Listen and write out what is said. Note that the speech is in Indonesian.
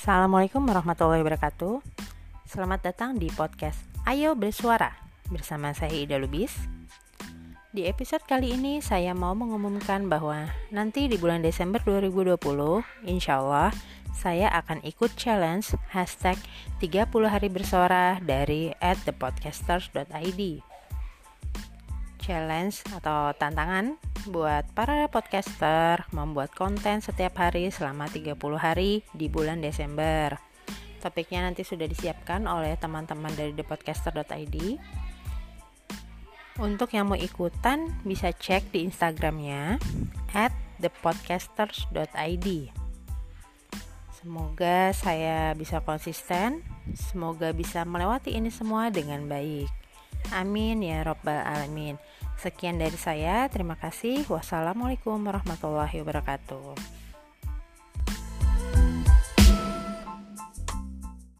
Assalamualaikum warahmatullahi wabarakatuh. Selamat datang di podcast Ayo Bersuara bersama saya Ida Lubis. Di episode kali ini saya mau mengumumkan bahwa nanti di bulan Desember 2020, insya Allah saya akan ikut challenge hashtag 30 hari bersuara dari at thepodcasters.id Challenge atau tantangan buat para podcaster membuat konten setiap hari selama 30 hari di bulan Desember. Topiknya nanti sudah disiapkan oleh teman-teman dari thepodcaster.id. Untuk yang mau ikutan bisa cek di Instagramnya at thepodcasters.id. Semoga saya bisa konsisten, semoga bisa melewati ini semua dengan baik. Amin ya Robbal 'Alamin. Sekian dari saya, terima kasih. Wassalamualaikum warahmatullahi wabarakatuh.